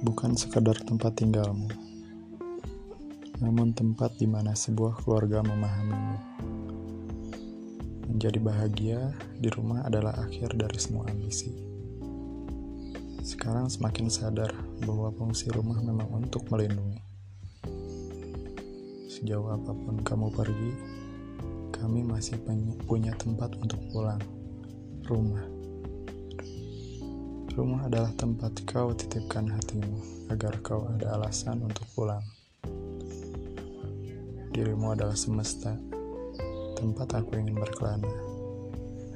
bukan sekadar tempat tinggalmu, namun tempat di mana sebuah keluarga memahamimu. Menjadi bahagia di rumah adalah akhir dari semua ambisi. Sekarang semakin sadar bahwa fungsi rumah memang untuk melindungi. Sejauh apa pun kamu pergi, kami masih punya tempat untuk pulang. Rumah. Rumah adalah tempat kau titipkan hatimu agar kau ada alasan untuk pulang. Dirimu adalah semesta, tempat aku ingin berkelana.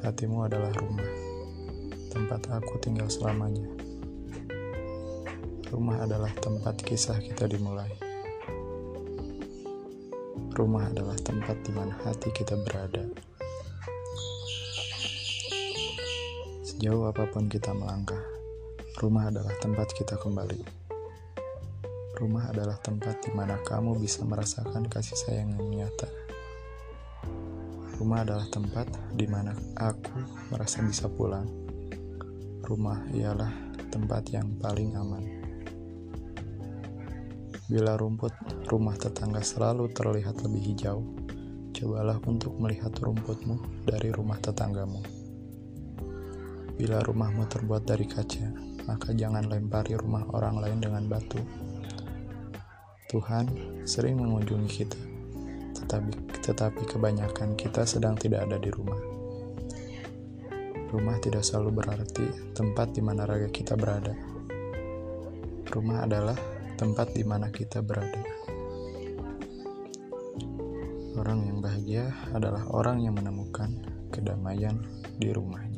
Hatimu adalah rumah, tempat aku tinggal selamanya. Rumah adalah tempat kisah kita dimulai. Rumah adalah tempat di mana hati kita berada. Sejauh apa pun kita melangkah, rumah adalah tempat kita kembali. Rumah adalah tempat di mana kamu bisa merasakan kasih sayang yang nyata. Rumah adalah tempat di mana aku merasa bisa pulang. Rumah ialah tempat yang paling aman. Bila rumput rumah tetangga selalu terlihat lebih hijau, cobalah untuk melihat rumputmu dari rumah tetanggamu. Bila rumahmu terbuat dari kaca, maka jangan lempari rumah orang lain dengan batu. Tuhan sering mengunjungi kita, tetapi, tetapi kebanyakan kita sedang tidak ada di rumah. Rumah tidak selalu berarti tempat di mana raga kita berada. Rumah adalah tempat di mana kita berada. Orang yang bahagia adalah orang yang menemukan kedamaian di rumahnya.